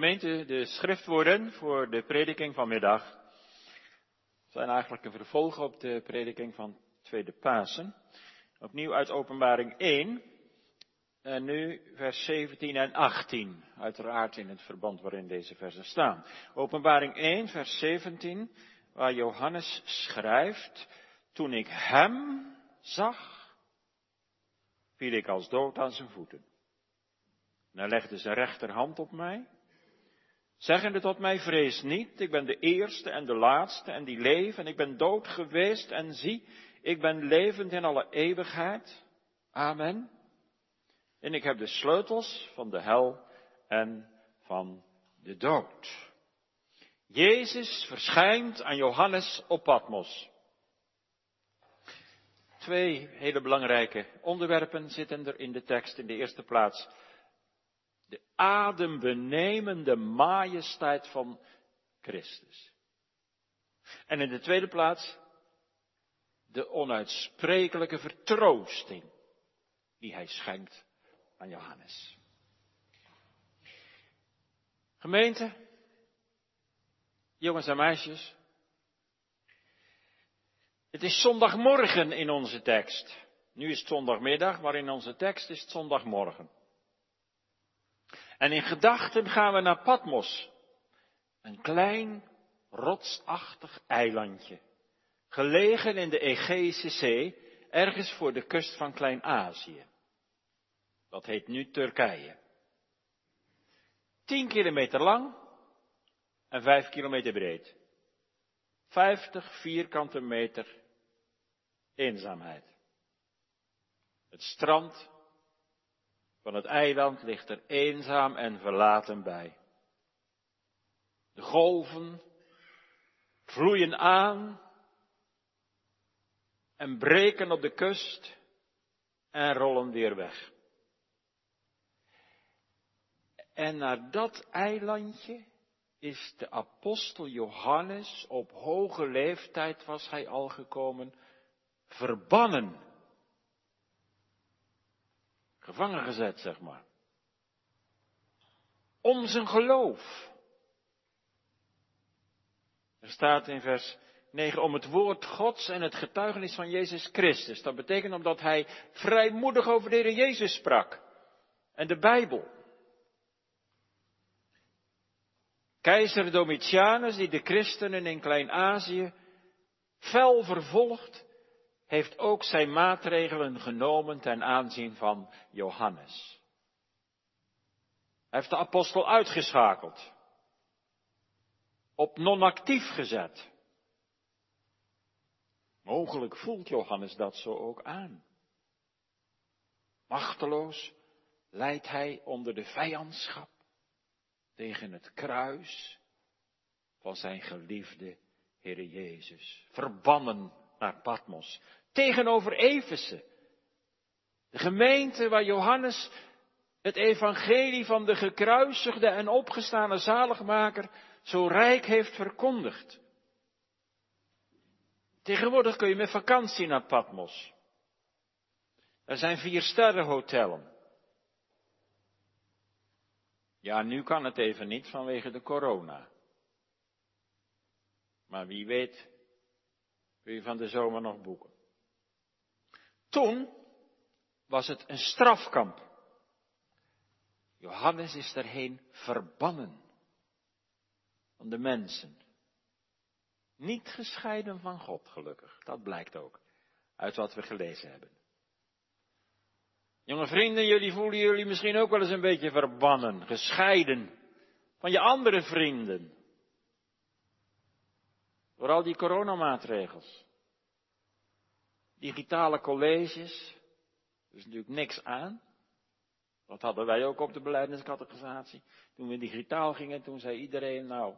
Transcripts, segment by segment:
Gemeente, de schriftwoorden voor de prediking vanmiddag zijn eigenlijk een vervolg op de prediking van Tweede Pasen. Opnieuw uit Openbaring 1 en nu vers 17 en 18, uiteraard in het verband waarin deze versen staan. Openbaring 1, vers 17, waar Johannes schrijft, toen ik hem zag, viel ik als dood aan zijn voeten. En hij legde zijn rechterhand op mij, zeggende tot mij, vrees niet, ik ben de eerste en de laatste en die leven, en ik ben dood geweest, en zie, ik ben levend in alle eeuwigheid. Amen. En ik heb de sleutels van de hel en van de dood. Jezus verschijnt aan Johannes op Patmos. Twee hele belangrijke onderwerpen zitten er in de tekst. In de eerste plaats de adembenemende majesteit van Christus. En in de tweede plaats de onuitsprekelijke vertroosting die hij schenkt aan Johannes. Gemeente, jongens en meisjes, het is zondagmorgen in onze tekst. Nu is het zondagmiddag, maar in onze tekst is het zondagmorgen. En in gedachten gaan we naar Patmos, een klein rotsachtig eilandje, gelegen in de Egeïsche Zee, ergens voor de kust van Klein-Azië. Dat heet nu Turkije. Tien kilometer lang en vijf kilometer breed. Vijftig vierkante meter eenzaamheid. Het strand van het eiland ligt er eenzaam en verlaten bij. De golven vloeien aan en breken op de kust en rollen weer weg. En naar dat eilandje is de apostel Johannes, op hoge leeftijd was hij al gekomen, verbannen. Gevangen gezet, zeg maar. Om zijn geloof. Er staat in vers 9 om het woord Gods en het getuigenis van Jezus Christus. Dat betekent omdat hij vrijmoedig over de Heer Jezus sprak. En de Bijbel. Keizer Domitianus, die de christenen in Klein-Azië fel vervolgt, heeft ook zijn maatregelen genomen ten aanzien van Johannes. Hij heeft de apostel uitgeschakeld, op non-actief gezet. Mogelijk voelt Johannes dat zo ook aan. Machteloos leidt hij onder de vijandschap tegen het kruis van zijn geliefde Heere Jezus. Verbannen naar Patmos. Tegenover Efeze. De gemeente waar Johannes het evangelie van de gekruisigde en opgestane zaligmaker zo rijk heeft verkondigd. Tegenwoordig kun je met vakantie naar Patmos. Er zijn vier sterrenhotellen. Ja, nu kan het even niet vanwege de corona. Maar wie weet, kun je van de zomer nog boeken. Toen was het een strafkamp. Johannes is erheen verbannen van de mensen. Niet gescheiden van God, gelukkig. Dat blijkt ook uit wat we gelezen hebben. Jonge vrienden, jullie voelen jullie misschien ook wel eens een beetje verbannen, gescheiden van je andere vrienden. Door al die coronamaatregels. Digitale colleges, er is natuurlijk niks aan. Dat hadden wij ook op de beleidingscategorisatie. Toen we digitaal gingen, toen zei iedereen, nou,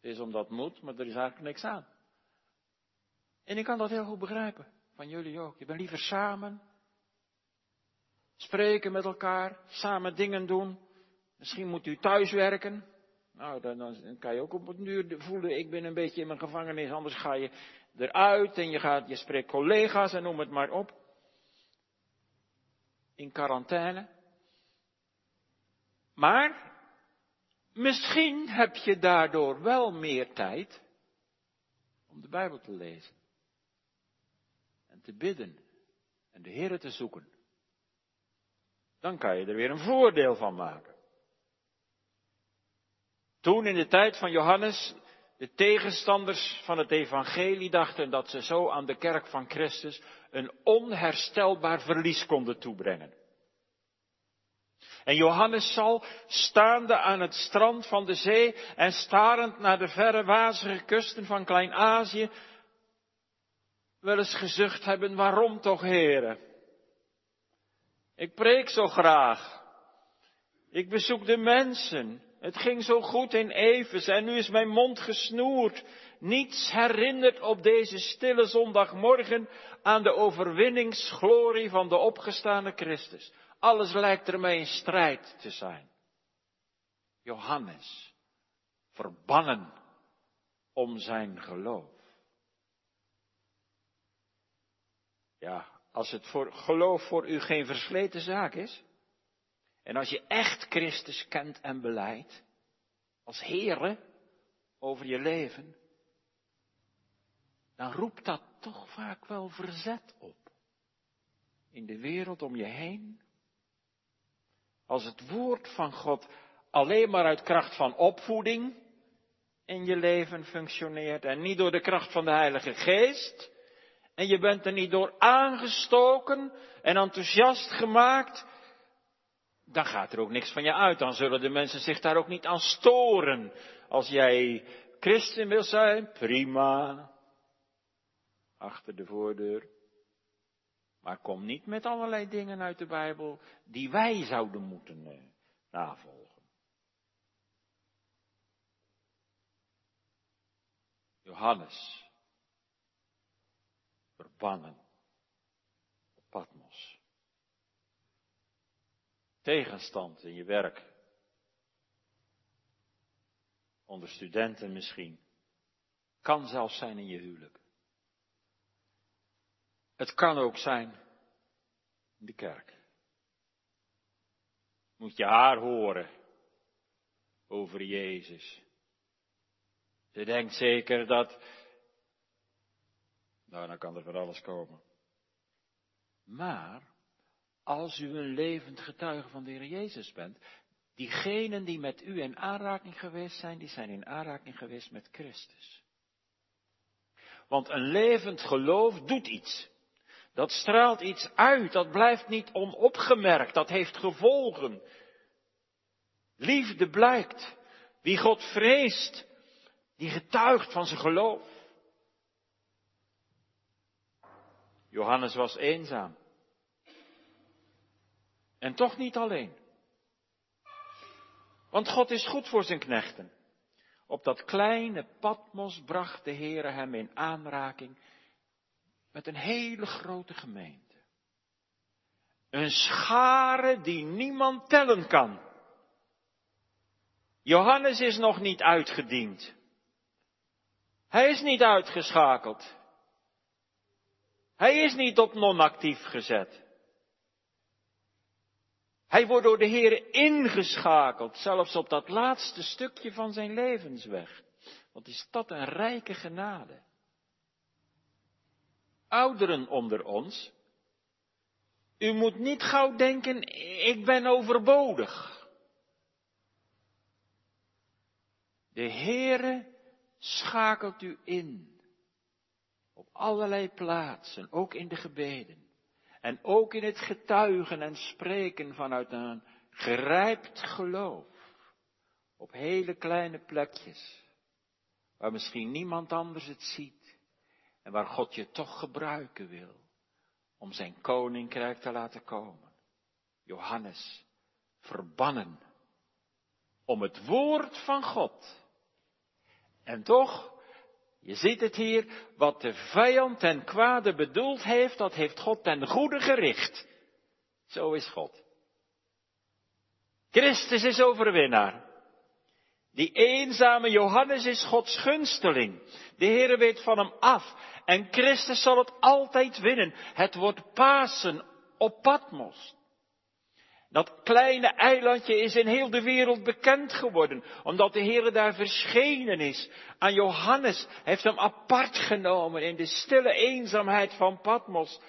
het is omdat het moet, maar er is eigenlijk niks aan. En ik kan dat heel goed begrijpen, van jullie ook. Je bent liever samen, spreken met elkaar, samen dingen doen. Misschien moet u thuis werken. Nou, dan, dan kan je ook op het duur voelen, ik ben een beetje in mijn gevangenis, anders ga je eruit en je, gaat, je spreekt collega's en noem het maar op. In quarantaine. Maar, Misschien heb je daardoor wel meer tijd om de Bijbel te lezen. En te bidden. En de Heer te zoeken. Dan kan je er weer een voordeel van maken. Toen in de tijd van Johannes de tegenstanders van het evangelie dachten dat ze zo aan de kerk van Christus een onherstelbaar verlies konden toebrengen. En Johannes zal, staande aan het strand van de zee en starend naar de verre wazige kusten van Klein-Azië, wel eens gezucht hebben, waarom toch, heren? Ik preek zo graag. Ik bezoek de mensen. Het ging zo goed in Evers en nu is mijn mond gesnoerd. Niets herinnert op deze stille zondagmorgen aan de overwinningsglorie van de opgestane Christus. Alles lijkt ermee in strijd te zijn. Johannes, verbannen om zijn geloof. Ja, als het voor geloof voor u geen versleten zaak is, en als je echt Christus kent en beleidt, als Heere over je leven, dan roept dat toch vaak wel verzet op. In de wereld om je heen. Als het woord van God alleen maar uit kracht van opvoeding in je leven functioneert en niet door de kracht van de Heilige Geest, en je bent er niet door aangestoken en enthousiast gemaakt, dan gaat er ook niks van je uit. Dan zullen de mensen zich daar ook niet aan storen. Als jij christen wil zijn, prima. Achter de voordeur. Maar kom niet met allerlei dingen uit de Bijbel die wij zouden moeten eh, navolgen. Johannes. Verbannen. Op Patmos. Tegenstand in je werk. Onder studenten misschien. Kan zelfs zijn in je huwelijk. Het kan ook zijn in de kerk. Moet je haar horen over Jezus. Ze denkt zeker dat. Nou, dan kan er voor alles komen. Maar, als u een levend getuige van de Heer Jezus bent, diegenen die met u in aanraking geweest zijn, die zijn in aanraking geweest met Christus. Want een levend geloof doet iets. Dat straalt iets uit, dat blijft niet onopgemerkt, dat heeft gevolgen. Liefde blijkt. Wie God vreest, die getuigt van zijn geloof. Johannes was eenzaam. En toch niet alleen. Want God is goed voor zijn knechten. Op dat kleine Patmos bracht de Heere hem in aanraking met een hele grote gemeente. Een schare die niemand tellen kan. Johannes is nog niet uitgediend. Hij is niet uitgeschakeld. Hij is niet op non-actief gezet. Hij wordt door de Heer ingeschakeld, zelfs op dat laatste stukje van zijn levensweg. Wat is dat een rijke genade ouderen onder ons. U moet niet gauw denken, ik ben overbodig. De Heere schakelt u in. Op allerlei plaatsen, ook in de gebeden. En ook in het getuigen en spreken vanuit een gerijpt geloof. Op hele kleine plekjes, waar misschien niemand anders het ziet. En waar God je toch gebruiken wil om zijn koninkrijk te laten komen. Johannes, verbannen om het woord van God. En toch, je ziet het hier, wat de vijand ten kwade bedoeld heeft, dat heeft God ten goede gericht. Zo is God. Christus is overwinnaar. Die eenzame Johannes is Gods gunsteling. De Heere weet van hem af. En Christus zal het altijd winnen. Het wordt Pasen op Patmos. Dat kleine eilandje is in heel de wereld bekend geworden, omdat de Heer daar verschenen is aan Johannes. Heeft hem apart genomen in de stille eenzaamheid van Patmos,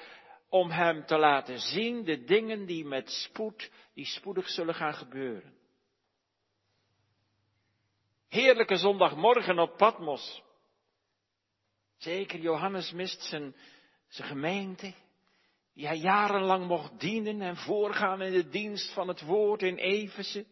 om hem te laten zien de dingen die met spoed, die spoedig zullen gaan gebeuren. Heerlijke zondagmorgen op Patmos. Zeker Johannes mist zijn, zijn gemeente, die hij jarenlang mocht dienen en voorgaan in de dienst van het woord in Efeze.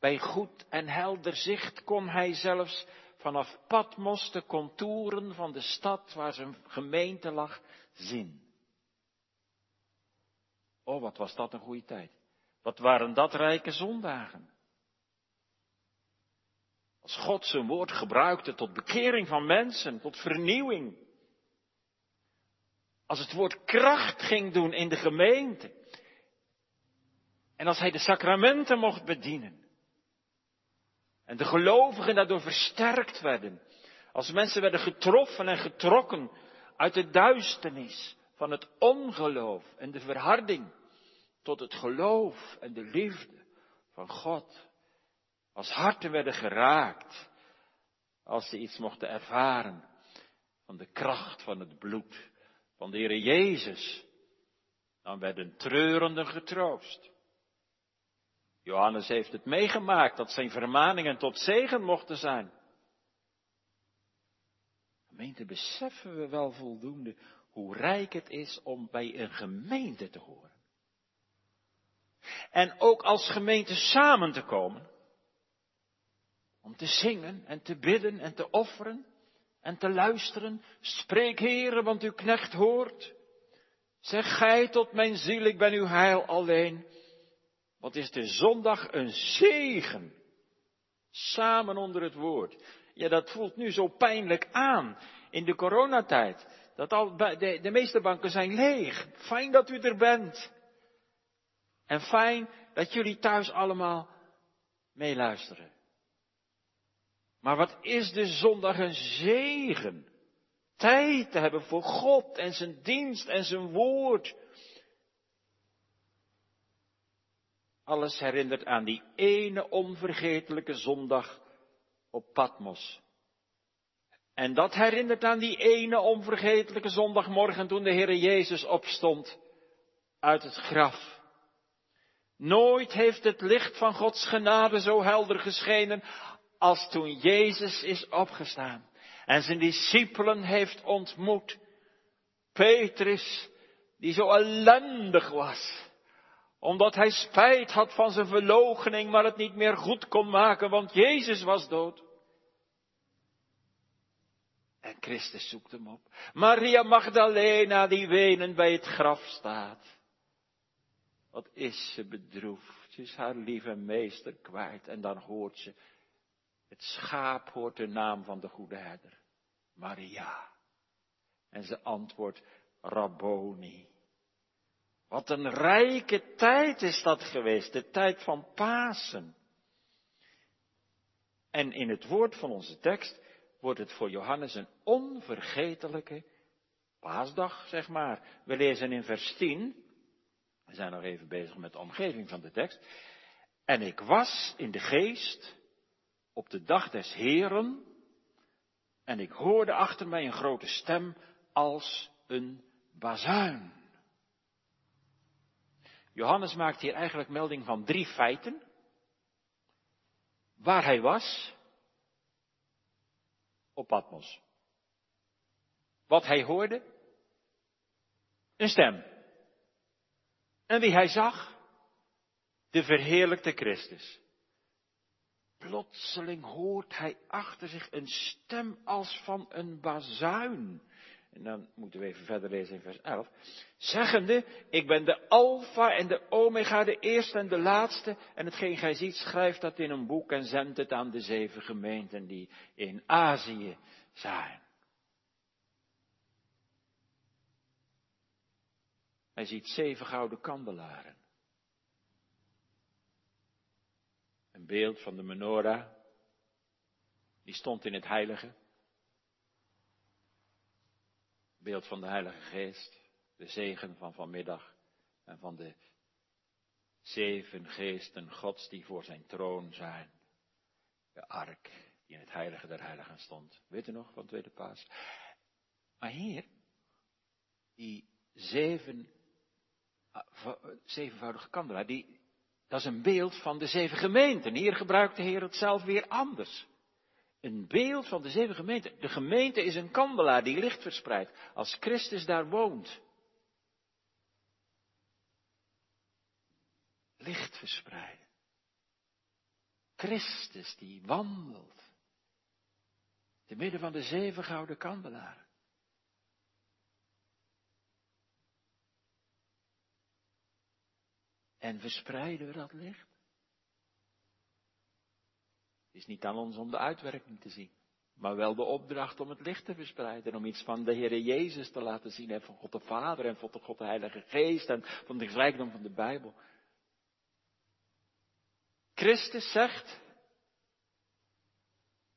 Bij goed en helder zicht kon hij zelfs vanaf Patmos de contouren van de stad waar zijn gemeente lag zien. Oh, wat was dat een goede tijd. Wat waren dat rijke zondagen. Als God zijn woord gebruikte tot bekering van mensen, tot vernieuwing. Als het woord kracht ging doen in de gemeente. En als hij de sacramenten mocht bedienen. En de gelovigen daardoor versterkt werden. Als mensen werden getroffen en getrokken uit de duisternis van het ongeloof en de verharding tot het geloof en de liefde van God. Als harten werden geraakt, als ze iets mochten ervaren van de kracht van het bloed van de Heer Jezus, dan werden treurenden getroost. Johannes heeft het meegemaakt dat zijn vermaningen tot zegen mochten zijn. Gemeente, beseffen we wel voldoende hoe rijk het is om bij een gemeente te horen. En ook als gemeente samen te komen. Om te zingen en te bidden en te offeren en te luisteren. Spreek heren, want uw knecht hoort. Zeg gij tot mijn ziel, ik ben uw heil alleen. Wat is de zondag een zegen. Samen onder het woord. Ja, dat voelt nu zo pijnlijk aan in de coronatijd. Dat al, de, de meeste banken zijn leeg. Fijn dat u er bent. En fijn dat jullie thuis allemaal meeluisteren. Maar wat is de zondag een zegen? Tijd te hebben voor God en zijn dienst en zijn woord. Alles herinnert aan die ene onvergetelijke zondag op Patmos. En dat herinnert aan die ene onvergetelijke zondagmorgen toen de Heer Jezus opstond uit het graf. Nooit heeft het licht van Gods genade zo helder geschenen als toen Jezus is opgestaan en zijn discipelen heeft ontmoet. Petrus, die zo ellendig was, omdat hij spijt had van zijn verloochening, maar het niet meer goed kon maken, want Jezus was dood. En Christus zoekt hem op. Maria Magdalena, die wenen bij het graf staat. Wat is ze bedroefd. Ze is haar lieve meester kwijt. En dan hoort ze, het schaap hoort de naam van de goede herder. Maria. En ze antwoordt, Rabboni. Wat een rijke tijd is dat geweest, de tijd van Pasen. En in het woord van onze tekst wordt het voor Johannes een onvergetelijke paasdag, zeg maar. We lezen in vers 10, we zijn nog even bezig met de omgeving van de tekst. En ik was in de geest op de dag des Heren en ik hoorde achter mij een grote stem als een bazuin. Johannes maakt hier eigenlijk melding van drie feiten. Waar hij was, op Patmos. Wat hij hoorde, een stem. En wie hij zag? De verheerlijkte Christus. Plotseling hoort hij achter zich een stem als van een bazuin. En dan moeten we even verder lezen in vers 11. Zeggende, ik ben de Alpha en de Omega, de eerste en de laatste. En hetgeen gij ziet, schrijft dat in een boek en zendt het aan de zeven gemeenten die in Azië zijn. Hij ziet zeven gouden kandelaren. Een beeld van de menorah. Die stond in het heilige. Beeld van de Heilige Geest. De zegen van vanmiddag en van de Zeven geesten Gods die voor zijn troon zijn. De ark die in het heilige der heiligen stond. Weet u nog van tweede paas? Maar hier, die zeven, ah, zevenvoudige kandelaar, die, dat is een beeld van de zeven gemeenten. Hier gebruikt de Heer het zelf weer anders. Een beeld van de zeven gemeenten. De gemeente is een kandelaar die licht verspreidt als Christus daar woont. Licht verspreiden. Christus die wandelt. Te midden van de zeven gouden kandelaren. En verspreiden we dat licht? Het is niet aan ons om de uitwerking te zien, maar wel de opdracht om het licht te verspreiden, om iets van de Heer Jezus te laten zien en van God de Vader en van God de Heilige Geest en van de rijkdom van de Bijbel. Christus zegt,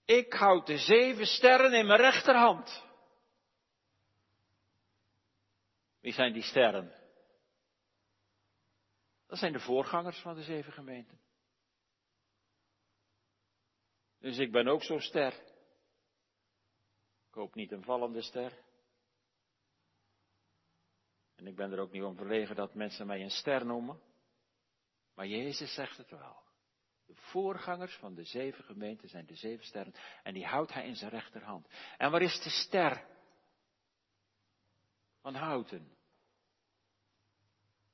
ik houd de zeven sterren in mijn rechterhand. Wie zijn die sterren? Dat zijn de voorgangers van de zeven gemeenten. Dus ik ben ook zo'n ster. Ik hoop niet een vallende ster. En ik ben er ook niet om verlegen dat mensen mij een ster noemen. Maar Jezus zegt het wel. De voorgangers van de zeven gemeenten zijn de zeven sterren. En die houdt hij in zijn rechterhand. En waar is de ster? Van Houten.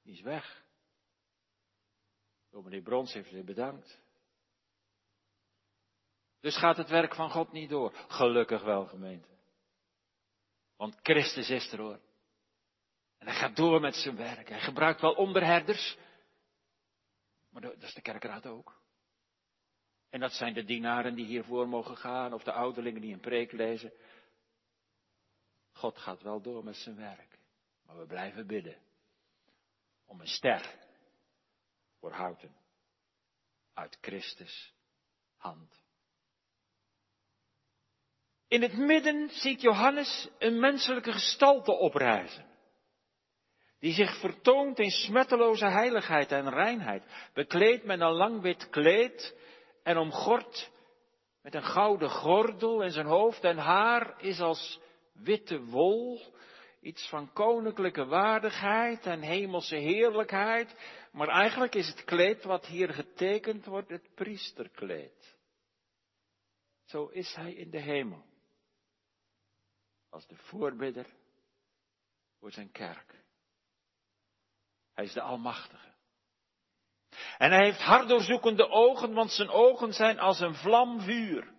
Die is weg. Dominee Brons heeft ze bedankt. Dus gaat het werk van God niet door. Gelukkig wel, gemeente. Want Christus is er hoor. En hij gaat door met zijn werk. Hij gebruikt wel onderherders. Maar dat is de kerkraad ook. En dat zijn de dienaren die hiervoor mogen gaan, of de ouderlingen die een preek lezen. God gaat wel door met zijn werk. Maar we blijven bidden. Om een ster voor houten. Uit Christus hand. In het midden ziet Johannes een menselijke gestalte oprijzen. Die zich vertoont in smetteloze heiligheid en reinheid. Bekleed met een lang wit kleed en omgord met een gouden gordel en zijn hoofd en haar is als witte wol. Iets van koninklijke waardigheid en hemelse heerlijkheid. Maar eigenlijk is het kleed wat hier getekend wordt het priesterkleed. Zo is hij in de hemel als de voorbidder voor zijn kerk. Hij is de Almachtige. En hij heeft harddoorzoekende ogen, want zijn ogen zijn als een vlam vuur.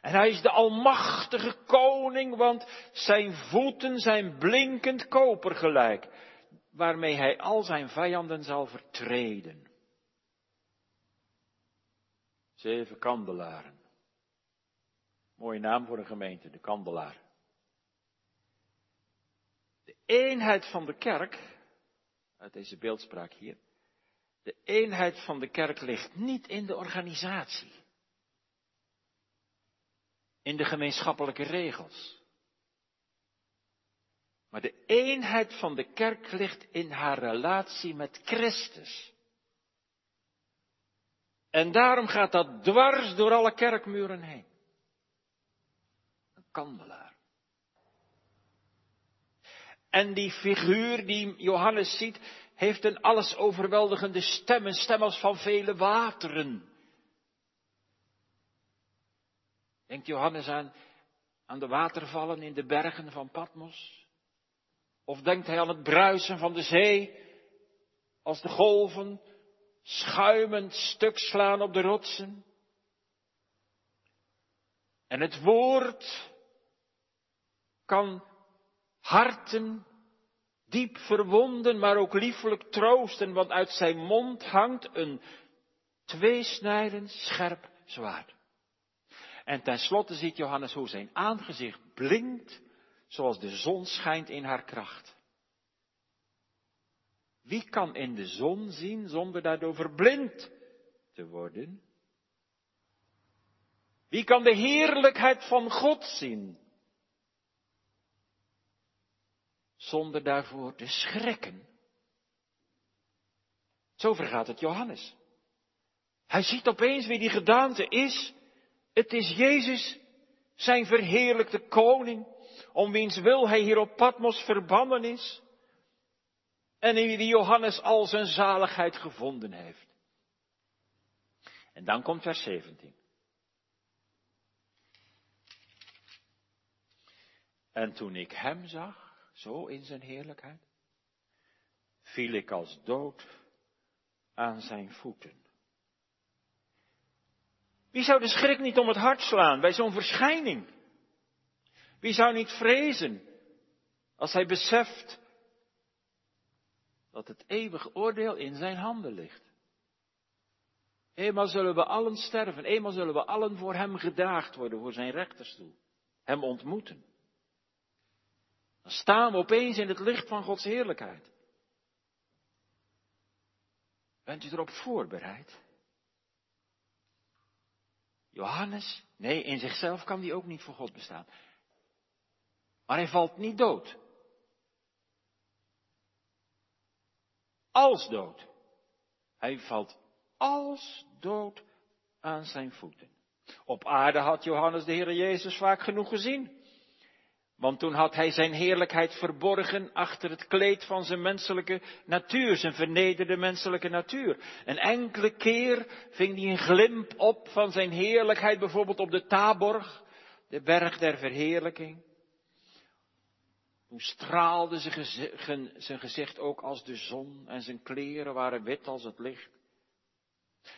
En hij is de Almachtige Koning, want zijn voeten zijn blinkend koper gelijk, waarmee hij al zijn vijanden zal vertreden. Zeven kandelaren. Mooie naam voor een gemeente, de kandelaar. De eenheid van de kerk, uit deze beeldspraak hier, de eenheid van de kerk ligt niet in de organisatie, in de gemeenschappelijke regels. Maar de eenheid van de kerk ligt in haar relatie met Christus. En daarom gaat dat dwars door alle kerkmuren heen. Een kandelaar. En die figuur die Johannes ziet, heeft een alles overweldigende stem, een stem als van vele wateren. Denkt Johannes aan, aan de watervallen in de bergen van Patmos? Of denkt hij aan het bruisen van de zee, als de golven schuimend stuk slaan op de rotsen? En het woord kan harten diep verwonden, maar ook liefelijk troosten, want uit zijn mond hangt een tweesnijdend scherp zwaard. En tenslotte ziet Johannes hoe zijn aangezicht blinkt, zoals de zon schijnt in haar kracht. Wie kan in de zon zien zonder daardoor verblind te worden? Wie kan de heerlijkheid van God zien zonder daarvoor te schrikken. Zo vergaat het Johannes. Hij ziet opeens wie die gedaante is. Het is Jezus, zijn verheerlijkte koning, om wiens wil hij hier op Patmos verbannen is. En in wie Johannes al zijn zaligheid gevonden heeft. En dan komt vers 17. En toen ik hem zag, zo in zijn heerlijkheid, viel ik als dood aan zijn voeten. Wie zou de schrik niet om het hart slaan bij zo'n verschijning? Wie zou niet vrezen als hij beseft dat het eeuwige oordeel in zijn handen ligt? Eenmaal zullen we allen sterven, eenmaal zullen we allen voor hem gedaagd worden, voor zijn rechterstoel, hem ontmoeten. Dan staan we opeens in het licht van Gods heerlijkheid. Bent u erop voorbereid? Johannes, nee, in zichzelf kan die ook niet voor God bestaan. Maar hij valt niet dood. Als dood. Hij valt als dood aan zijn voeten. Op aarde had Johannes de Heer Jezus vaak genoeg gezien. Want toen had hij zijn heerlijkheid verborgen achter het kleed van zijn menselijke natuur, zijn vernederde menselijke natuur. Een enkele keer ving hij een glimp op van zijn heerlijkheid, bijvoorbeeld op de Taborg, de berg der verheerlijking. Toen straalde zijn gezicht ook als de zon en zijn kleren waren wit als het licht.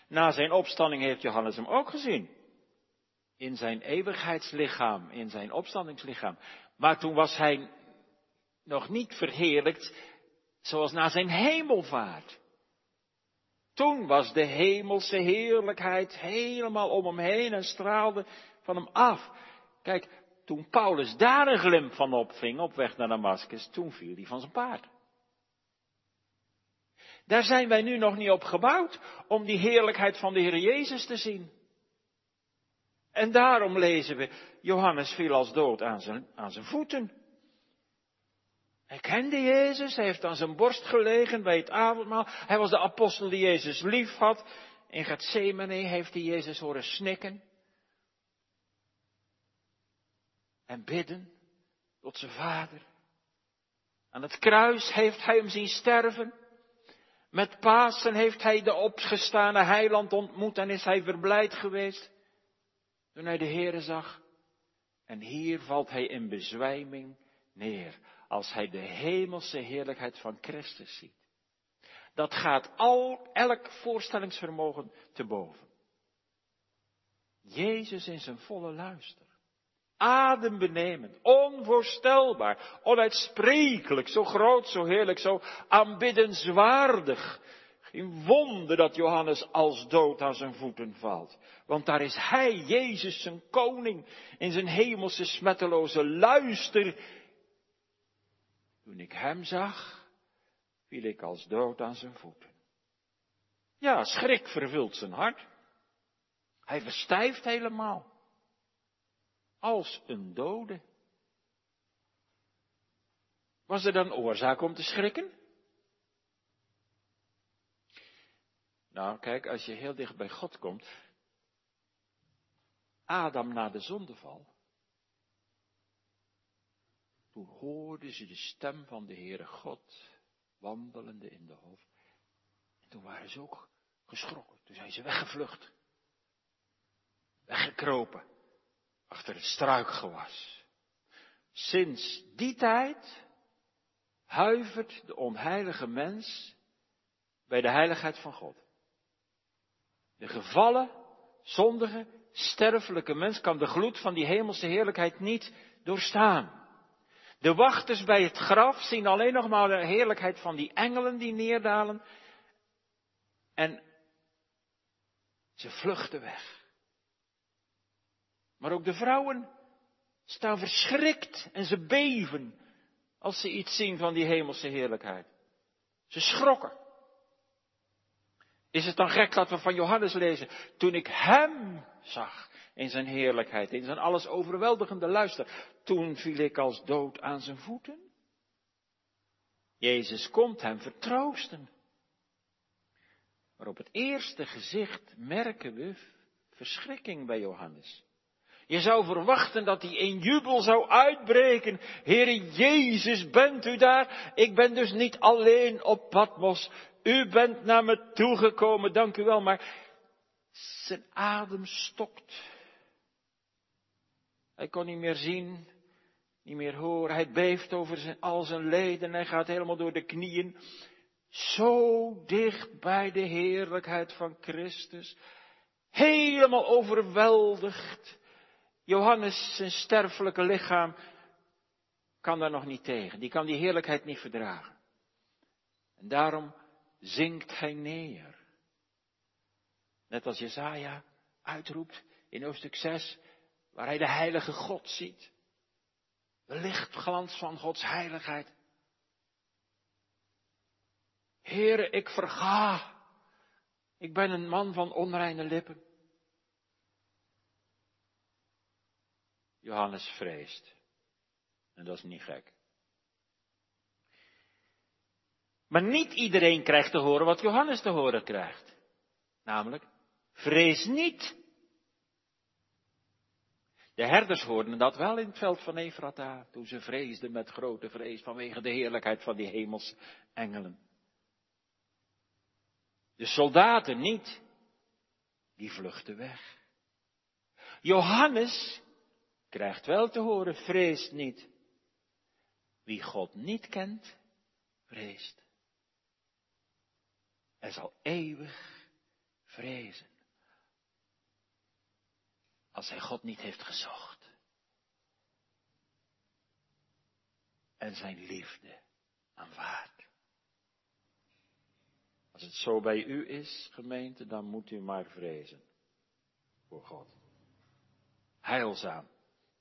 Na zijn opstanding heeft Johannes hem ook gezien. In zijn eeuwigheidslichaam, in zijn opstandingslichaam. Maar toen was hij nog niet verheerlijkt zoals na zijn hemelvaart. Toen was de hemelse heerlijkheid helemaal om hem heen en straalde van hem af. Kijk, toen Paulus daar een glimp van opving op weg naar Damascus, toen viel hij van zijn paard. Daar zijn wij nu nog niet op gebouwd om die heerlijkheid van de Heer Jezus te zien. En daarom lezen we, Johannes viel als dood aan zijn, aan zijn voeten. Hij kende Jezus, hij heeft aan zijn borst gelegen bij het avondmaal. Hij was de apostel die Jezus lief had. In Gethsemane heeft hij Jezus horen snikken. En bidden tot zijn vader. Aan het kruis heeft hij hem zien sterven. Met Pasen heeft hij de opgestane heiland ontmoet en is hij verblijd geweest toen hij de Heere zag. En hier valt hij in bezwijming neer als hij de hemelse heerlijkheid van Christus ziet. Dat gaat al elk voorstellingsvermogen te boven. Jezus in zijn volle luister. Adembenemend, onvoorstelbaar, onuitsprekelijk, zo groot, zo heerlijk, zo aanbiddenswaardig. Geen wonder dat Johannes als dood aan zijn voeten valt. Want daar is hij, Jezus, zijn koning, in zijn hemelse smetteloze luister. Toen ik hem zag, viel ik als dood aan zijn voeten. Ja, schrik vervult zijn hart. Hij verstijft helemaal. Als een dode. Was er dan oorzaak om te schrikken? Nou, kijk, als je heel dicht bij God komt. Adam na de zondeval. Toen hoorden ze de stem van de Heere God wandelende in de hof. En toen waren ze ook geschrokken. Toen zijn ze weggevlucht. Weggekropen. Achter het struikgewas. Sinds die tijd huivert de onheilige mens bij de heiligheid van God. De gevallen, zondige, sterfelijke mens kan de gloed van die hemelse heerlijkheid niet doorstaan. De wachters bij het graf zien alleen nog maar de heerlijkheid van die engelen die neerdalen. En ze vluchten weg. Maar ook de vrouwen staan verschrikt en ze beven als ze iets zien van die hemelse heerlijkheid. Ze schrokken. Is het dan gek dat we van Johannes lezen? Toen ik hem zag in zijn heerlijkheid, in zijn alles overweldigende luister, toen viel ik als dood aan zijn voeten. Jezus komt hem vertroosten. Maar op het eerste gezicht merken we verschrikking bij Johannes. Je zou verwachten dat hij in jubel zou uitbreken. Heere Jezus, bent u daar? Ik ben dus niet alleen op Patmos. U bent naar me toegekomen, dank u wel. Maar zijn adem stokt. Hij kon niet meer zien, niet meer horen. Hij beeft over zijn, al zijn leden. Hij gaat helemaal door de knieën. Zo dicht bij de heerlijkheid van Christus. Helemaal overweldigd. Johannes, zijn sterfelijke lichaam, kan daar nog niet tegen. Die kan die heerlijkheid niet verdragen. En daarom zinkt hij neer. Net als Jezaja uitroept in hoofdstuk 6, waar hij de heilige God ziet. De lichtglans van Gods heiligheid. Heere, ik verga. Ik ben een man van onreine lippen. Johannes vreest. En dat is niet gek. Maar niet iedereen krijgt te horen wat Johannes te horen krijgt. Namelijk, vrees niet. De herders hoorden dat wel in het veld van Efrata, toen ze vreesden met grote vrees vanwege de heerlijkheid van die hemelsengelen. De soldaten niet, die vluchten weg. Johannes krijgt wel te horen, vreest niet. Wie God niet kent, vreest. Hij zal eeuwig vrezen. Als hij God niet heeft gezocht. En zijn liefde aanvaardt. Als het zo bij u is, gemeente, dan moet u maar vrezen. Voor God. Heilzaam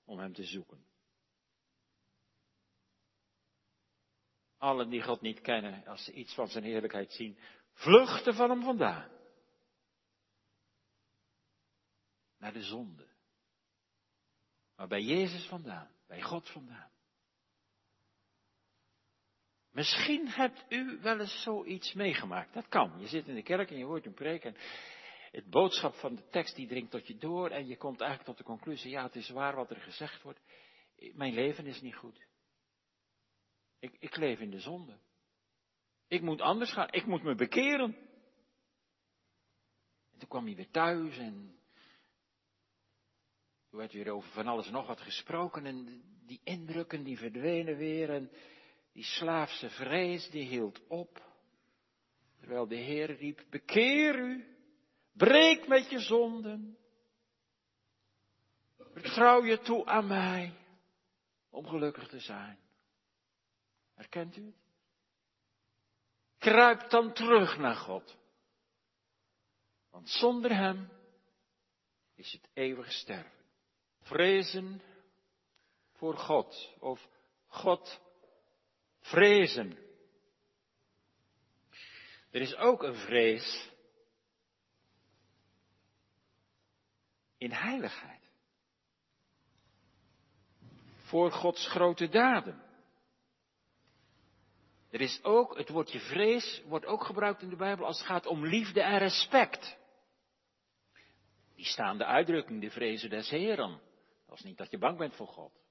om Hem te zoeken. Allen die God niet kennen, als ze iets van Zijn heerlijkheid zien, vluchten van Hem vandaan. Naar de zonde. Maar bij Jezus vandaan, bij God vandaan. Misschien hebt u wel eens zoiets meegemaakt. Dat kan. Je zit in de kerk en je hoort een preek en het boodschap van de tekst die dringt tot je door en je komt eigenlijk tot de conclusie, ja het is waar wat er gezegd wordt. Mijn leven is niet goed. Ik, ik leef in de zonde. Ik moet anders gaan. Ik moet me bekeren. En toen kwam hij weer thuis en toen werd weer over van alles en nog wat gesproken en die indrukken die verdwenen weer en die slaafse vrees die hield op. Terwijl de Heer riep, bekeer u. Breek met je zonden. Vertrouw je toe aan mij om gelukkig te zijn. Herkent u het? Kruip dan terug naar God. Want zonder Hem is het eeuwig sterven. Vrezen voor God of God vrezen. Er is ook een vrees in heiligheid. Voor Gods grote daden. Er is ook, het woordje vrees wordt ook gebruikt in de Bijbel als het gaat om liefde en respect. Die staan de uitdrukking, de vrezen des Heren. Dat is niet dat je bang bent voor God.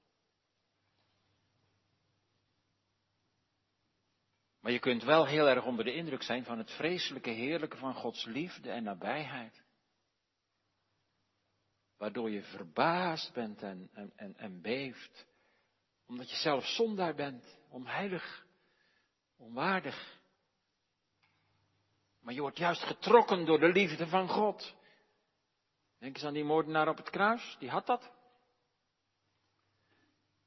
Maar je kunt wel heel erg onder de indruk zijn van het vreselijke heerlijke van Gods liefde en nabijheid waardoor je verbaasd bent en, en, en, beeft, omdat je zelf zondaar bent, onheilig, onwaardig. Maar je wordt juist getrokken door de liefde van God. Denk eens aan die moordenaar op het kruis, die had dat.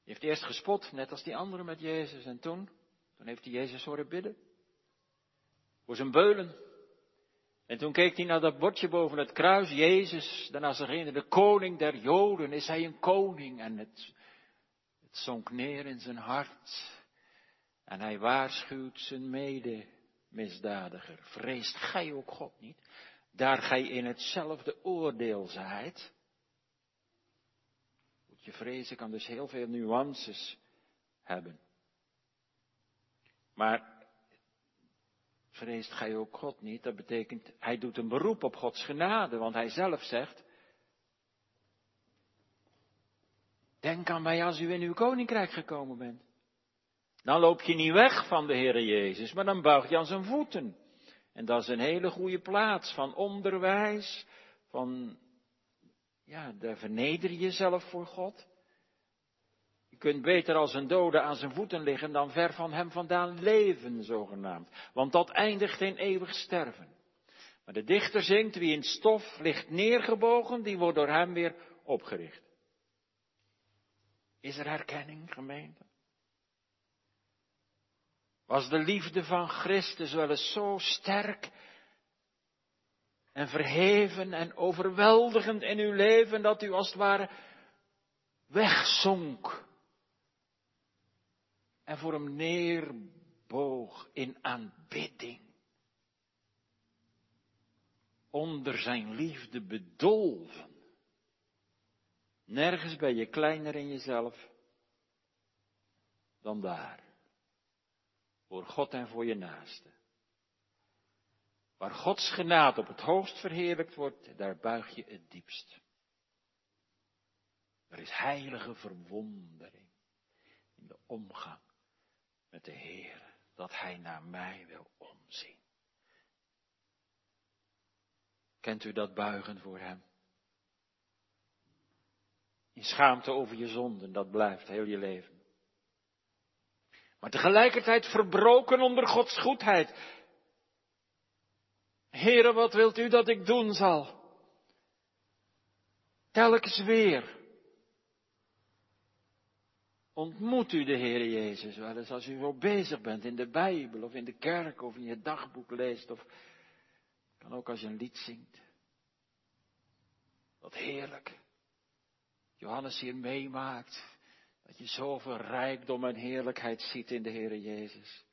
Die heeft eerst gespot, net als die anderen met Jezus, en toen, toen heeft hij Jezus horen bidden. Voor zijn beulen, en toen keek hij naar dat bordje boven het kruis, Jezus, de Nazarene, de koning der Joden, is hij een koning? En het, het zonk neer in zijn hart. En hij waarschuwt zijn medemisdadiger. Vreest gij ook God niet? Daar gij in hetzelfde oordeel zijt. Moet je vrezen kan dus heel veel nuances hebben. Maar vreest gij ook God niet? Dat betekent, hij doet een beroep op Gods genade, want hij zelf zegt, denk aan mij als u in uw koninkrijk gekomen bent. Dan loop je niet weg van de Heere Jezus, maar dan buig je aan zijn voeten. En dat is een hele goede plaats van onderwijs, van, ja, daar verneder je jezelf voor God. Kunt beter als een dode aan zijn voeten liggen dan ver van hem vandaan leven, zogenaamd. Want dat eindigt in eeuwig sterven. Maar de dichter zingt, wie in stof ligt neergebogen, die wordt door hem weer opgericht. Is er herkenning, gemeente? Was de liefde van Christus wel eens zo sterk en verheven en overweldigend in uw leven dat u als het ware wegzonk en voor hem neerboog in aanbidding. Onder zijn liefde bedolven. Nergens ben je kleiner in jezelf dan daar. Voor God en voor je naaste. Waar Gods genade op het hoogst verheerlijkt wordt, daar buig je het diepst. Er is heilige verwondering in de omgang met de Heer, dat Hij naar mij wil omzien. Kent u dat buigen voor Hem? In schaamte over je zonden, dat blijft heel je leven. Maar tegelijkertijd verbroken onder Gods goedheid. Heere, wat wilt u dat ik doen zal? Telkens weer. Ontmoet u de Heer Jezus wel eens als u zo bezig bent in de Bijbel of in de kerk of in je dagboek leest of kan ook als je een lied zingt. Wat heerlijk. Johannes hier meemaakt dat je zoveel rijkdom en heerlijkheid ziet in de Heer Jezus.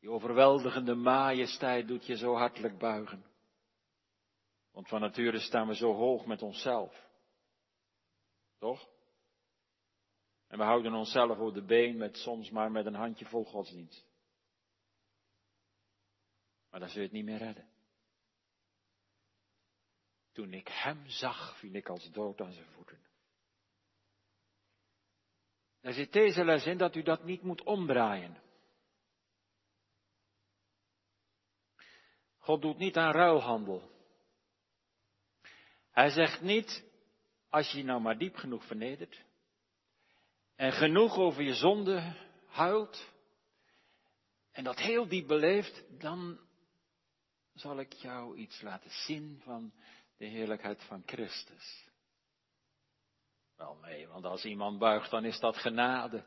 Die overweldigende majesteit doet je zo hartelijk buigen. Want van nature staan we zo hoog met onszelf. Toch? En we houden onszelf op de been met soms maar met een handje vol godsdienst. Maar dan zul je het niet meer redden. Toen ik hem zag, viel ik als dood aan zijn voeten. Daar zit deze les in dat u dat niet moet omdraaien. God doet niet aan ruilhandel. Hij zegt niet, als je je nou maar diep genoeg vernedert, en genoeg over je zonde huilt en dat heel diep beleeft, dan zal ik jou iets laten zien van de heerlijkheid van Christus. Wel nee, want als iemand buigt, dan is dat genade.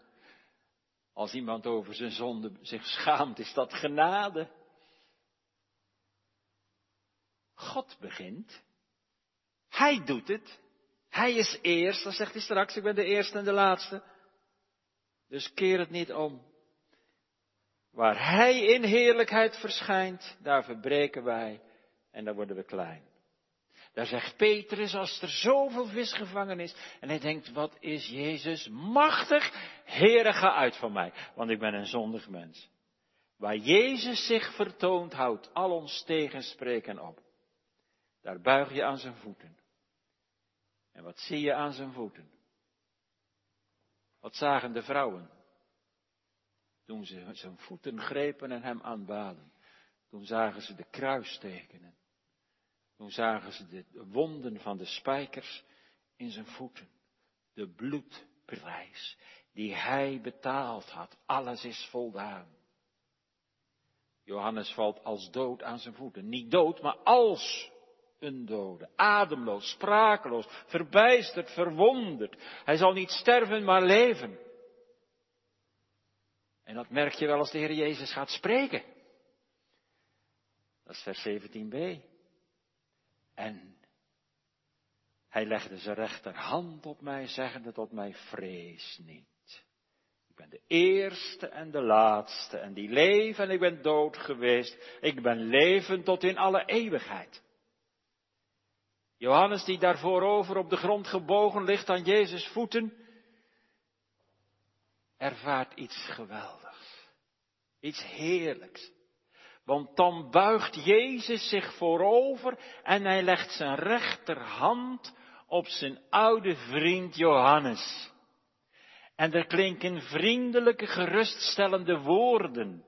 Als iemand over zijn zonde zich schaamt, is dat genade. God begint. Hij doet het. Hij is eerst, dan zegt hij straks, ik ben de eerste en de laatste. Dus keer het niet om. Waar Hij in heerlijkheid verschijnt, daar verbreken wij en daar worden we klein. Daar zegt Petrus, als er zoveel vis gevangen is, en hij denkt, wat is Jezus machtig? Heere, ga uit van mij, want ik ben een zondig mens. Waar Jezus zich vertoont, houdt al ons tegenspreken op. Daar buig je aan zijn voeten. En wat zie je aan zijn voeten? Wat zagen de vrouwen? Toen ze zijn voeten grepen en hem aanbaden. Toen zagen ze de kruistekenen. Toen zagen ze de wonden van de spijkers in zijn voeten. De bloedprijs die hij betaald had. Alles is voldaan. Johannes valt als dood aan zijn voeten. Niet dood, maar als een dode. Ademloos, sprakeloos, verbijsterd, verwonderd. Hij zal niet sterven, maar leven. En dat merk je wel als de Heer Jezus gaat spreken. Dat is vers 17b. En hij legde zijn rechterhand op mij, zeggende tot mij, vrees niet. Ik ben de eerste en de laatste, en die leven en ik ben dood geweest. Ik ben levend tot in alle eeuwigheid. Johannes die daar voorover op de grond gebogen ligt aan Jezus voeten, ervaart iets geweldigs. Iets heerlijks. Want dan buigt Jezus zich voorover en hij legt zijn rechterhand op zijn oude vriend Johannes. En er klinken vriendelijke, geruststellende woorden.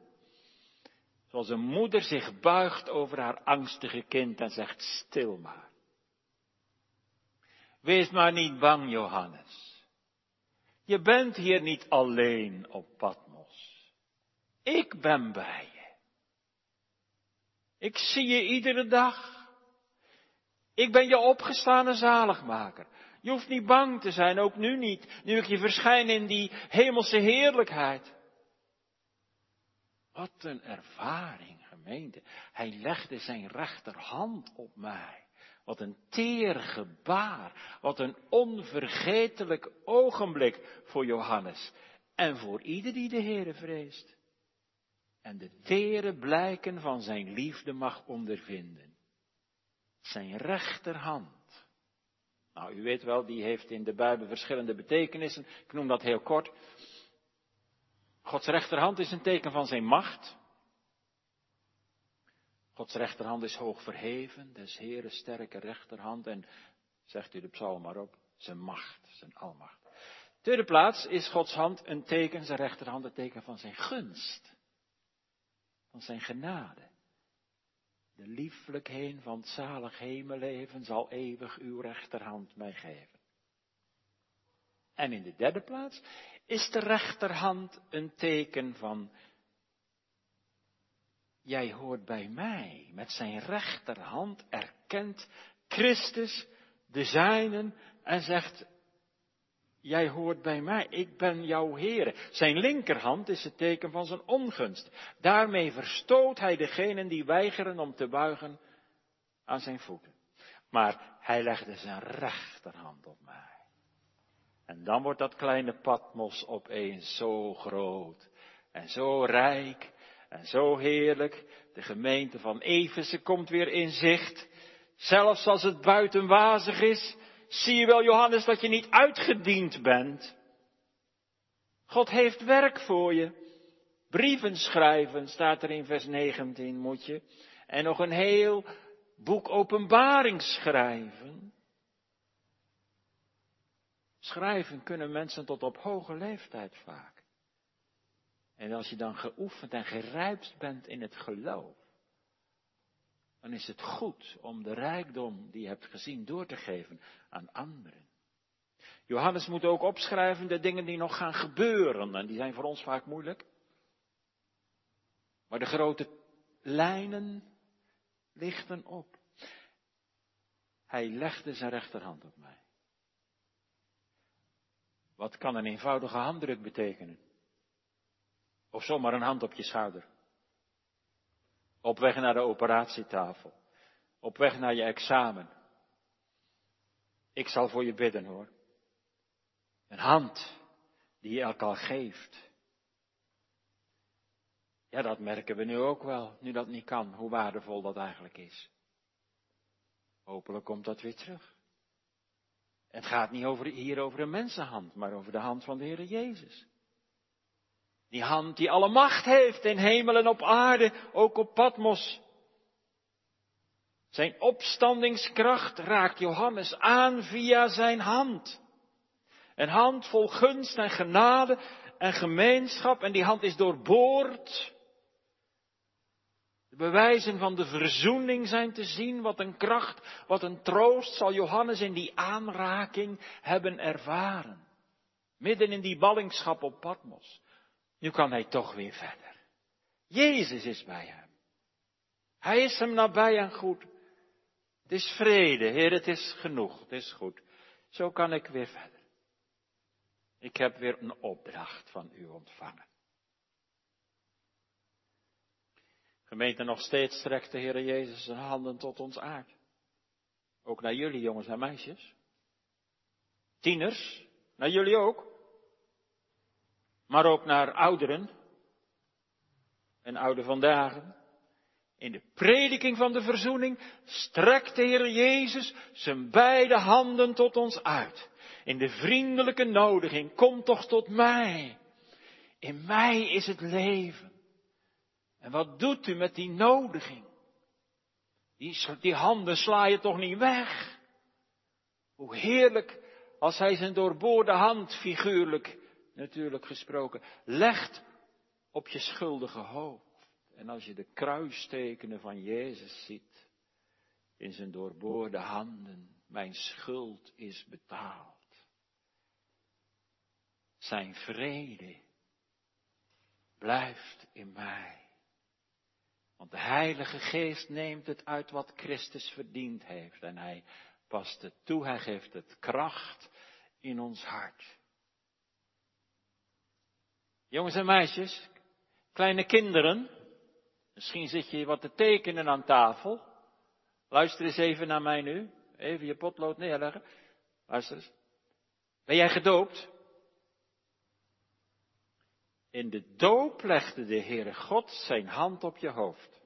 Zoals een moeder zich buigt over haar angstige kind en zegt stil maar. Wees maar niet bang, Johannes. Je bent hier niet alleen op Patmos. Ik ben bij je. Ik zie je iedere dag. Ik ben je opgestane zaligmaker. Je hoeft niet bang te zijn, ook nu niet, nu ik je verschijn in die hemelse heerlijkheid. Wat een ervaring, gemeente. Hij legde zijn rechterhand op mij. Wat een teer gebaar. Wat een onvergetelijk ogenblik voor Johannes. En voor ieder die de Heere vreest. En de tere blijken van zijn liefde mag ondervinden. Zijn rechterhand. Nou, u weet wel, die heeft in de Bijbel verschillende betekenissen. Ik noem dat heel kort. Gods rechterhand is een teken van zijn macht. Gods rechterhand is hoog verheven, des Heeren sterke rechterhand en, zegt u de psalm maar op, zijn macht, zijn almacht. Tweede plaats is Gods hand een teken, zijn rechterhand een teken van zijn gunst, van zijn genade. De lieflijkheid van het zalig hemelleven zal eeuwig uw rechterhand mij geven. En in de derde plaats is de rechterhand een teken van Jij hoort bij mij. Met zijn rechterhand erkent Christus de zijnen en zegt, jij hoort bij mij, ik ben jouw Heer. Zijn linkerhand is het teken van zijn ongunst. Daarmee verstoot hij degenen die weigeren om te buigen aan zijn voeten. Maar hij legde zijn rechterhand op mij. En dan wordt dat kleine Patmos opeens zo groot en zo rijk en zo heerlijk. De gemeente van Efeze komt weer in zicht. Zelfs als het buiten wazig is, zie je wel Johannes dat je niet uitgediend bent. God heeft werk voor je. Brieven schrijven staat er in vers 19 moet je. En nog een heel boek openbaring schrijven. Schrijven kunnen mensen tot op hoge leeftijd vaak. En als je dan geoefend en gerijpt bent in het geloof, dan is het goed om de rijkdom die je hebt gezien door te geven aan anderen. Johannes moet ook opschrijven de dingen die nog gaan gebeuren en die zijn voor ons vaak moeilijk. Maar de grote lijnen lichten op. Hij legde zijn rechterhand op mij. Wat kan een eenvoudige handdruk betekenen? Of zomaar een hand op je schouder. Op weg naar de operatietafel. Op weg naar je examen. Ik zal voor je bidden hoor. Een hand die je elkaar geeft. Ja, dat merken we nu ook wel, nu dat niet kan, hoe waardevol dat eigenlijk is. Hopelijk komt dat weer terug. Het gaat niet over, hier over een mensenhand, maar over de hand van de Heer Jezus. Die hand die alle macht heeft in hemel en op aarde, ook op Patmos. Zijn opstandingskracht raakt Johannes aan via zijn hand. Een hand vol gunst en genade en gemeenschap en die hand is doorboord. De bewijzen van de verzoening zijn te zien. Wat een kracht, wat een troost zal Johannes in die aanraking hebben ervaren. Midden in die ballingschap op Patmos. Nu kan hij toch weer verder. Jezus is bij hem. Hij is hem nabij en goed. Het is vrede, Heer, het is genoeg, het is goed. Zo kan ik weer verder. Ik heb weer een opdracht van u ontvangen. Gemeente, nog steeds strekt de Heer Jezus zijn handen tot ons uit. Ook naar jullie jongens en meisjes. Tieners, naar jullie ook maar ook naar ouderen en oude vandaag. In de prediking van de verzoening strekt de Heer Jezus zijn beide handen tot ons uit. In de vriendelijke nodiging, kom toch tot mij. In mij is het leven. En wat doet u met die nodiging? Die, die handen sla je toch niet weg? Hoe heerlijk als hij zijn doorboorde hand, figuurlijk natuurlijk gesproken, legt op je schuldige hoofd. En als je de kruistekenen van Jezus ziet, in zijn doorboorde handen, mijn schuld is betaald. Zijn vrede blijft in mij. Want de Heilige Geest neemt het uit wat Christus verdiend heeft en hij past het toe, hij geeft het kracht in ons hart. Jongens en meisjes, kleine kinderen, misschien zit je wat te tekenen aan tafel. Luister eens even naar mij nu. Even je potlood neerleggen. Luister eens. Ben jij gedoopt? In de doop legde de Heere God zijn hand op je hoofd.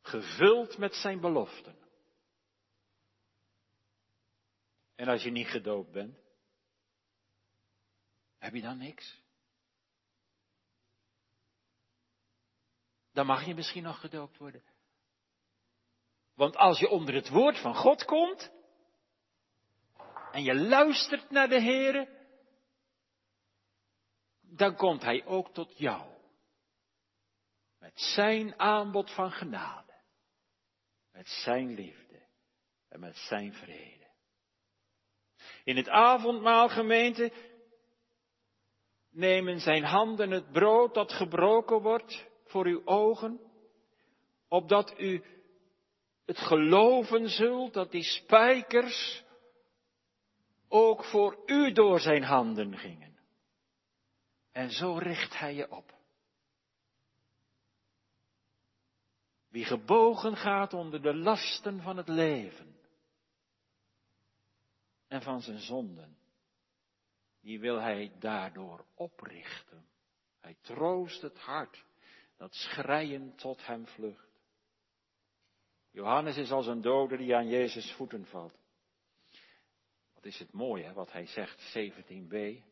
Gevuld met zijn beloften. En als je niet gedoopt bent, heb je dan niks? Dan mag je misschien nog gedoopt worden. Want als je onder het woord van God komt en je luistert naar de Heere, dan komt Hij ook tot jou. Met Zijn aanbod van genade. Met Zijn liefde. En met Zijn vrede. In het avondmaal gemeente nemen Zijn handen het brood dat gebroken wordt voor uw ogen. Opdat u het geloven zult dat die spijkers ook voor u door zijn handen gingen. En zo richt hij je op. Wie gebogen gaat onder de lasten van het leven en van zijn zonden, die wil hij daardoor oprichten. Hij troost het hart dat schreien tot hem vlucht. Johannes is als een dode die aan Jezus voeten valt. Wat is het mooi, hè, wat hij zegt, 17b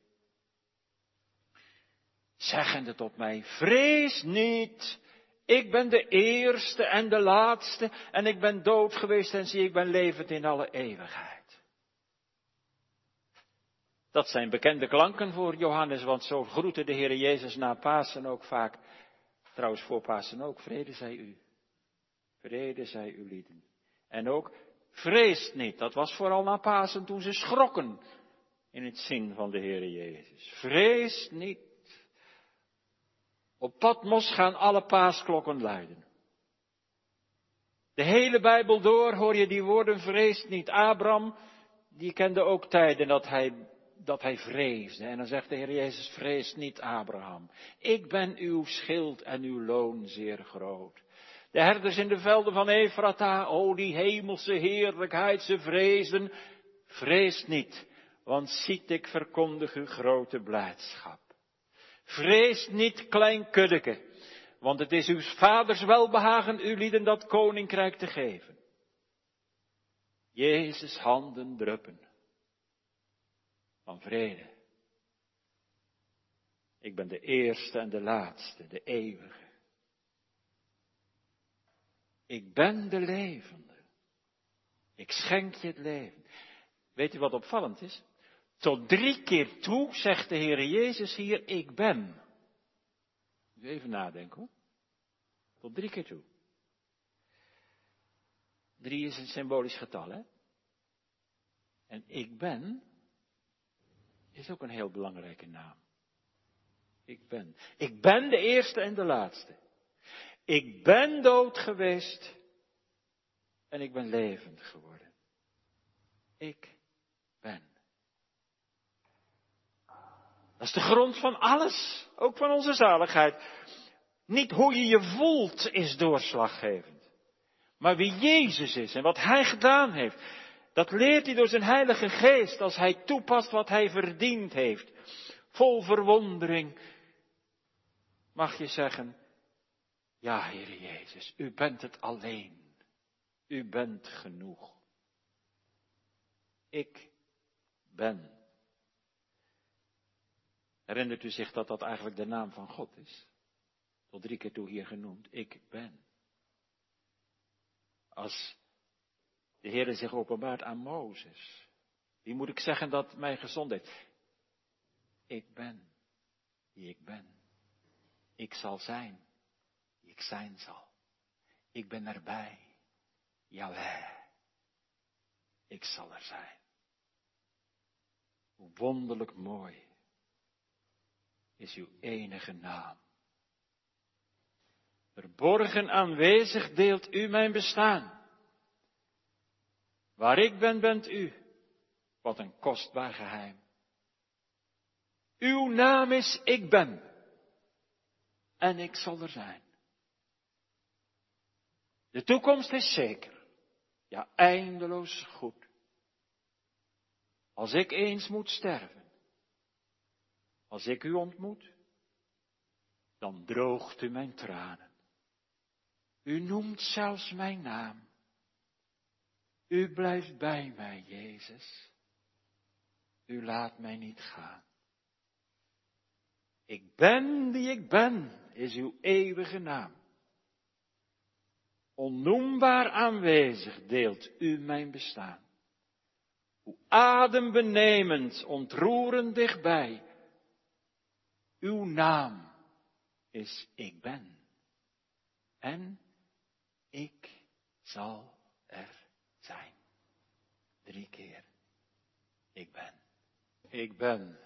zeggende tot mij, vrees niet, ik ben de eerste en de laatste en ik ben dood geweest en zie ik ben levend in alle eeuwigheid. Dat zijn bekende klanken voor Johannes, want zo groette de Heer Jezus na Pasen ook vaak, trouwens voor Pasen ook, vrede zij u. Vrede zij u lieden. En ook, vreest niet, dat was vooral na Pasen toen ze schrokken in het zin van de Heer Jezus. Vrees niet. Op Patmos gaan alle paasklokken luiden. De hele Bijbel door hoor je die woorden vreest niet. Abraham, die kende ook tijden dat hij, dat hij vreesde. En dan zegt de Heer Jezus, vrees niet Abraham. Ik ben uw schild en uw loon zeer groot. De herders in de velden van Efrata, o die hemelse heerlijkheid, ze vrezen. Vrees niet, want ziet ik verkondig uw grote blijdschap. Vrees niet, klein kuddeke, want het is uw vaders welbehagen u lieden dat koninkrijk te geven. Jezus handen druppen van vrede. Ik ben de eerste en de laatste, de eeuwige. Ik ben de levende. Ik schenk je het leven. Weet u wat opvallend is? Tot drie keer toe zegt de Heer Jezus hier, ik ben. Even nadenken hoor. Tot drie keer toe. Drie is een symbolisch getal, hè? En ik ben is ook een heel belangrijke naam. Ik ben. Ik ben de eerste en de laatste. Ik ben dood geweest en ik ben levend geworden. Ik ben. Dat is de grond van alles, ook van onze zaligheid. Niet hoe je je voelt is doorslaggevend, maar wie Jezus is en wat Hij gedaan heeft. Dat leert hij door zijn Heilige Geest als hij toepast wat hij verdiend heeft. Vol verwondering mag je zeggen, ja Heer Jezus, u bent het alleen. U bent genoeg. Ik ben. Herinnert u zich dat dat eigenlijk de naam van God is? tot drie keer toe hier genoemd. Ik ben. Als de Heer zich openbaart aan Mozes, wie moet ik zeggen dat mij gezond heeft? Ik ben die ik ben. Ik zal zijn die ik zijn zal. Ik ben erbij. Jawel. Ik zal er zijn. Wonderlijk mooi is uw enige naam. Verborgen aanwezig deelt u mijn bestaan. Waar ik ben, bent u. Wat een kostbaar geheim. Uw naam is Ik ben. En ik zal er zijn. De toekomst is zeker. Ja, eindeloos goed. Als ik eens moet sterven. Als ik u ontmoet. Dan droogt u mijn tranen. U noemt zelfs mijn naam. U blijft bij mij, Jezus. U laat mij niet gaan. Ik ben die ik ben, is uw eeuwige naam. Onnoembaar aanwezig deelt u mijn bestaan. Hoe adembenemend, ontroerend dichtbij. Uw naam is ik ben. En ik zal. Drie keer. Ik ben. Ik ben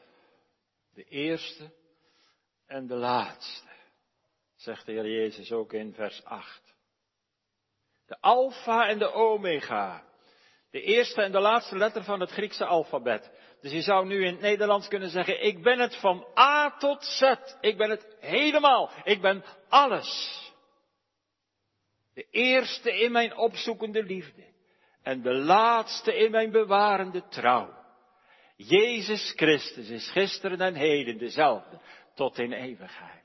de eerste en de laatste, zegt de Heer Jezus ook in vers 8. De alfa en de omega. De eerste en de laatste letter van het Griekse alfabet. Dus je zou nu in het Nederlands kunnen zeggen, ik ben het van A tot Z. Ik ben het helemaal. Ik ben alles. De eerste in mijn opzoekende liefde. En de laatste in mijn bewarende trouw. Jezus Christus is gisteren en heden dezelfde tot in eeuwigheid.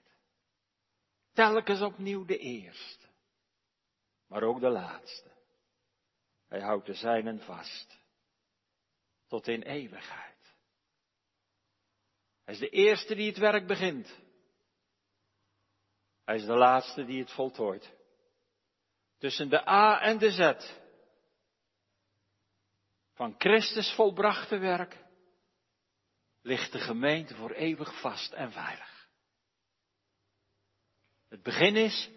Telkens opnieuw de eerste, maar ook de laatste. Hij houdt de zijnen vast, tot in eeuwigheid. Hij is de eerste die het werk begint. Hij is de laatste die het voltooit. Tussen de A en de Z van Christus volbrachte werk ligt de gemeente voor eeuwig vast en veilig. Het begin is,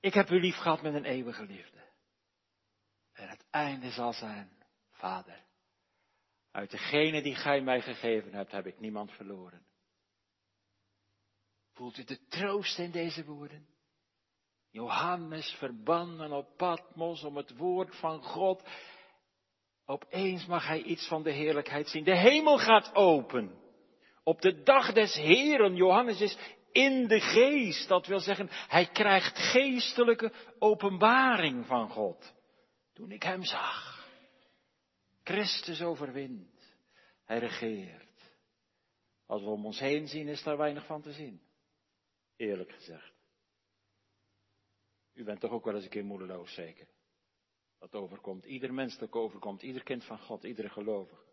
ik heb u lief gehad met een eeuwige liefde. En het einde zal zijn, Vader, uit degene die gij mij gegeven hebt, heb ik niemand verloren. Voelt u de troost in deze woorden? Johannes verbannen op Patmos om het woord van God Opeens mag hij iets van de heerlijkheid zien. De hemel gaat open. Op de dag des Heren, Johannes is in de geest. Dat wil zeggen, hij krijgt geestelijke openbaring van God. Toen ik hem zag. Christus overwint. Hij regeert. Als we om ons heen zien, is daar weinig van te zien. Eerlijk gezegd. U bent toch ook wel eens een keer moedeloos, zeker? Dat overkomt ieder mens, dat overkomt ieder kind van God, iedere gelovige.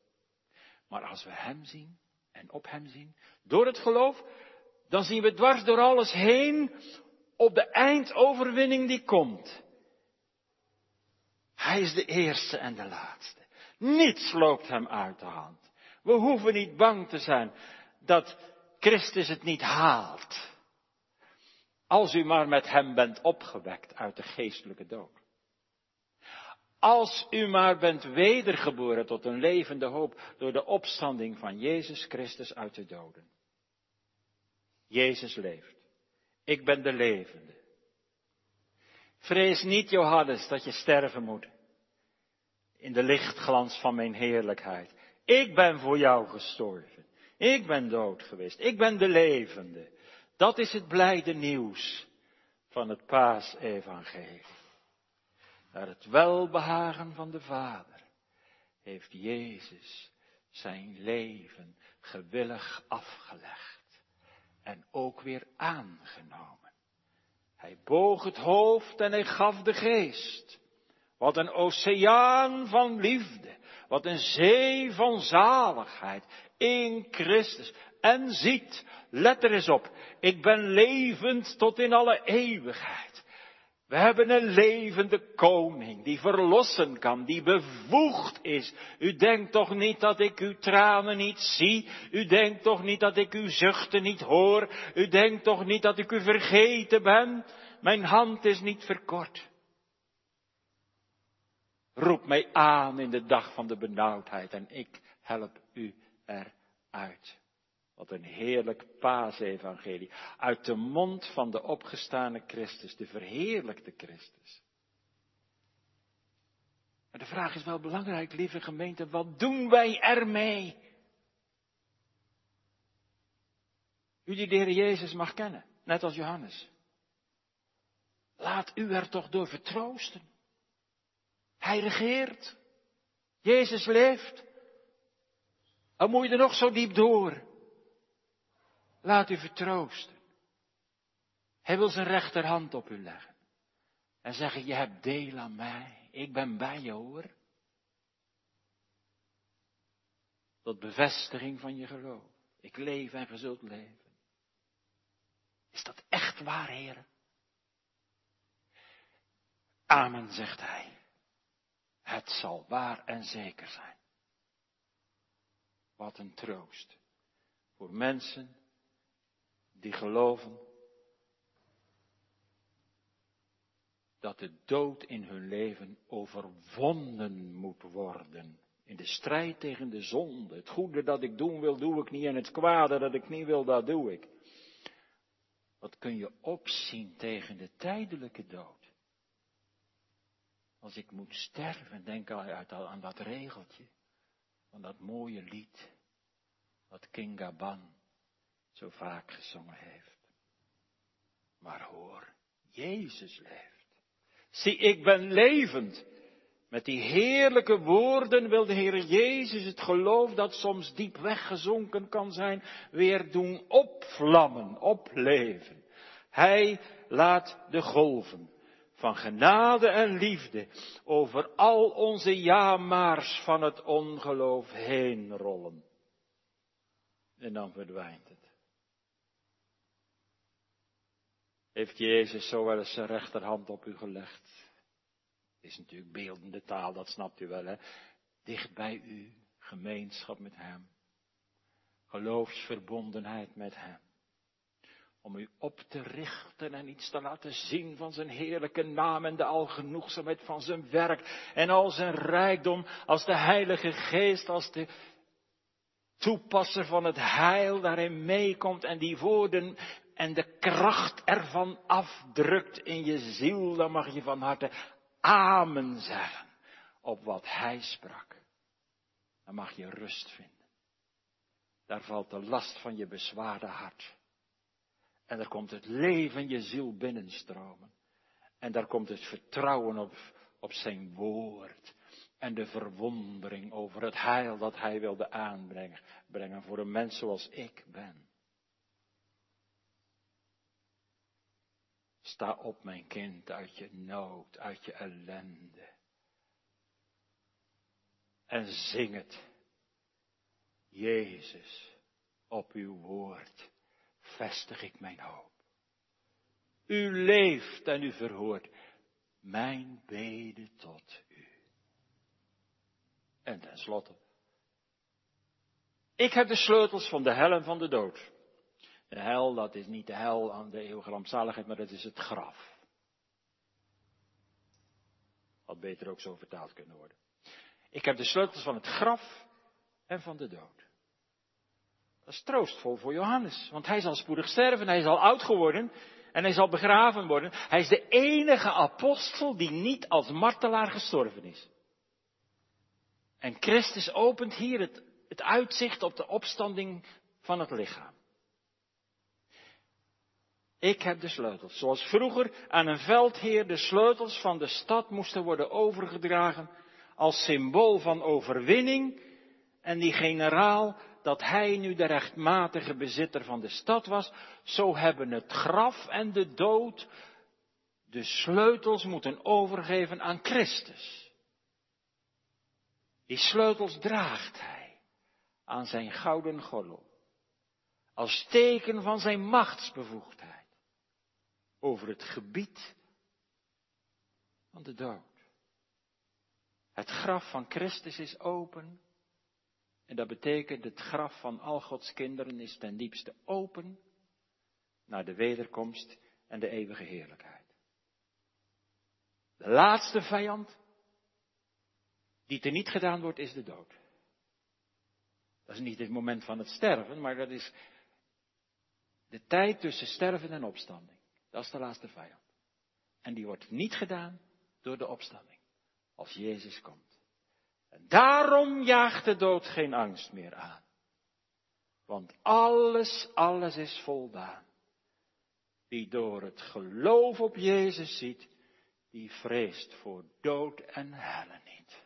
Maar als we Hem zien en op Hem zien, door het geloof, dan zien we dwars door alles heen op de eindoverwinning die komt. Hij is de eerste en de laatste. Niets loopt Hem uit de hand. We hoeven niet bang te zijn dat Christus het niet haalt. Als u maar met Hem bent opgewekt uit de geestelijke dood. Als u maar bent wedergeboren tot een levende hoop door de opstanding van Jezus Christus uit de doden. Jezus leeft. Ik ben de levende. Vrees niet, Johannes, dat je sterven moet. In de lichtglans van mijn heerlijkheid. Ik ben voor jou gestorven. Ik ben dood geweest. Ik ben de levende. Dat is het blijde nieuws van het paasevangelie naar het welbehagen van de Vader, heeft Jezus zijn leven gewillig afgelegd en ook weer aangenomen. Hij boog het hoofd en hij gaf de geest. Wat een oceaan van liefde, wat een zee van zaligheid in Christus. en ziet, let er eens op, ik ben levend tot in alle eeuwigheid. We hebben een levende koning die verlossen kan, die bevoegd is. U denkt toch niet dat ik uw tranen niet zie? U denkt toch niet dat ik uw zuchten niet hoor? U denkt toch niet dat ik u vergeten ben? Mijn hand is niet verkort. Roep mij aan in de dag van de benauwdheid en ik help u eruit. Wat een heerlijk paasevangelie. Uit de mond van de opgestane Christus, de verheerlijkte Christus. Maar de vraag is wel belangrijk, lieve gemeente, wat doen wij ermee? U die de Jezus mag kennen, net als Johannes. Laat u er toch door vertroosten. Hij regeert. Jezus leeft. Dan moet je er nog zo diep door. Laat u vertroosten. Hij wil zijn rechterhand op u leggen. En zeggen, je hebt deel aan mij. Ik ben bij je hoor. Tot bevestiging van je geloof. Ik leef en je zult leven. Is dat echt waar, heren? Amen, zegt hij. Het zal waar en zeker zijn. Wat een troost voor mensen die geloven dat de dood in hun leven overwonnen moet worden. In de strijd tegen de zonde. Het goede dat ik doen wil, doe ik niet. En het kwade dat ik niet wil, dat doe ik. Wat kun je opzien tegen de tijdelijke dood? Als ik moet sterven, denk al aan dat regeltje van dat mooie lied, wat King Gaban zo vaak gezongen heeft. Maar hoor, Jezus leeft. Zie, ik ben levend. Met die heerlijke woorden wil de Heer Jezus het geloof dat soms diep weggezonken kan zijn, weer doen opvlammen, opleven. Hij laat de golven van genade en liefde over al onze jamaars van het ongeloof heen rollen. En dan verdwijnt het. Heeft Jezus zo wel eens zijn rechterhand op u gelegd? Is natuurlijk beeldende taal, dat snapt u wel, hè? Dicht bij u, gemeenschap met Hem. Geloofsverbondenheid met Hem om u op te richten en iets te laten zien van zijn heerlijke naam en de algenoegzaamheid van zijn werk en al zijn rijkdom als de Heilige Geest, als de toepasser van het heil daarin meekomt en die woorden en de kracht ervan afdrukt in je ziel, dan mag je van harte amen zeggen op wat hij sprak. Dan mag je rust vinden. Daar valt de last van je bezwaarde hart. En er komt het leven je ziel binnenstromen. En daar komt het vertrouwen op, op zijn woord. En de verwondering over het heil dat hij wilde aanbrengen brengen voor een mens zoals ik ben. Sta op, mijn kind, uit je nood, uit je ellende. En zing het. Jezus, op uw woord vestig ik mijn hoop. U leeft en u verhoort mijn bede tot u. En tenslotte. Ik heb de sleutels van de hel en van de dood. De hel, dat is niet de hel aan de eeuwige rampzaligheid, maar dat is het graf. Had beter ook zo vertaald kunnen worden. Ik heb de sleutels van het graf en van de dood. Dat is troostvol voor Johannes, want hij zal spoedig sterven, hij is al oud geworden en hij zal begraven worden. Hij is de enige apostel die niet als martelaar gestorven is. En Christus opent hier het, het uitzicht op de opstanding van het lichaam. Ik heb de sleutels. Zoals vroeger aan een veldheer de sleutels van de stad moesten worden overgedragen als symbool van overwinning. En die generaal dat hij nu de rechtmatige bezitter van de stad was, zo hebben het graf en de dood de sleutels moeten overgeven aan Christus. Die sleutels draagt hij aan zijn gouden gordel. Als teken van zijn machtsbevoegdheid over het gebied van de dood. Het graf van Christus is open. En dat betekent het graf van al Gods kinderen is ten diepste open naar de wederkomst en de eeuwige heerlijkheid. De laatste vijand die te niet gedaan wordt is de dood. Dat is niet het moment van het sterven, maar dat is de tijd tussen sterven en opstanding. Dat is de laatste vijand. En die wordt niet gedaan door de opstanding. Als Jezus komt. En daarom jaagt de dood geen angst meer aan. Want alles, alles is voldaan. Wie door het geloof op Jezus ziet, die vreest voor dood en helle niet.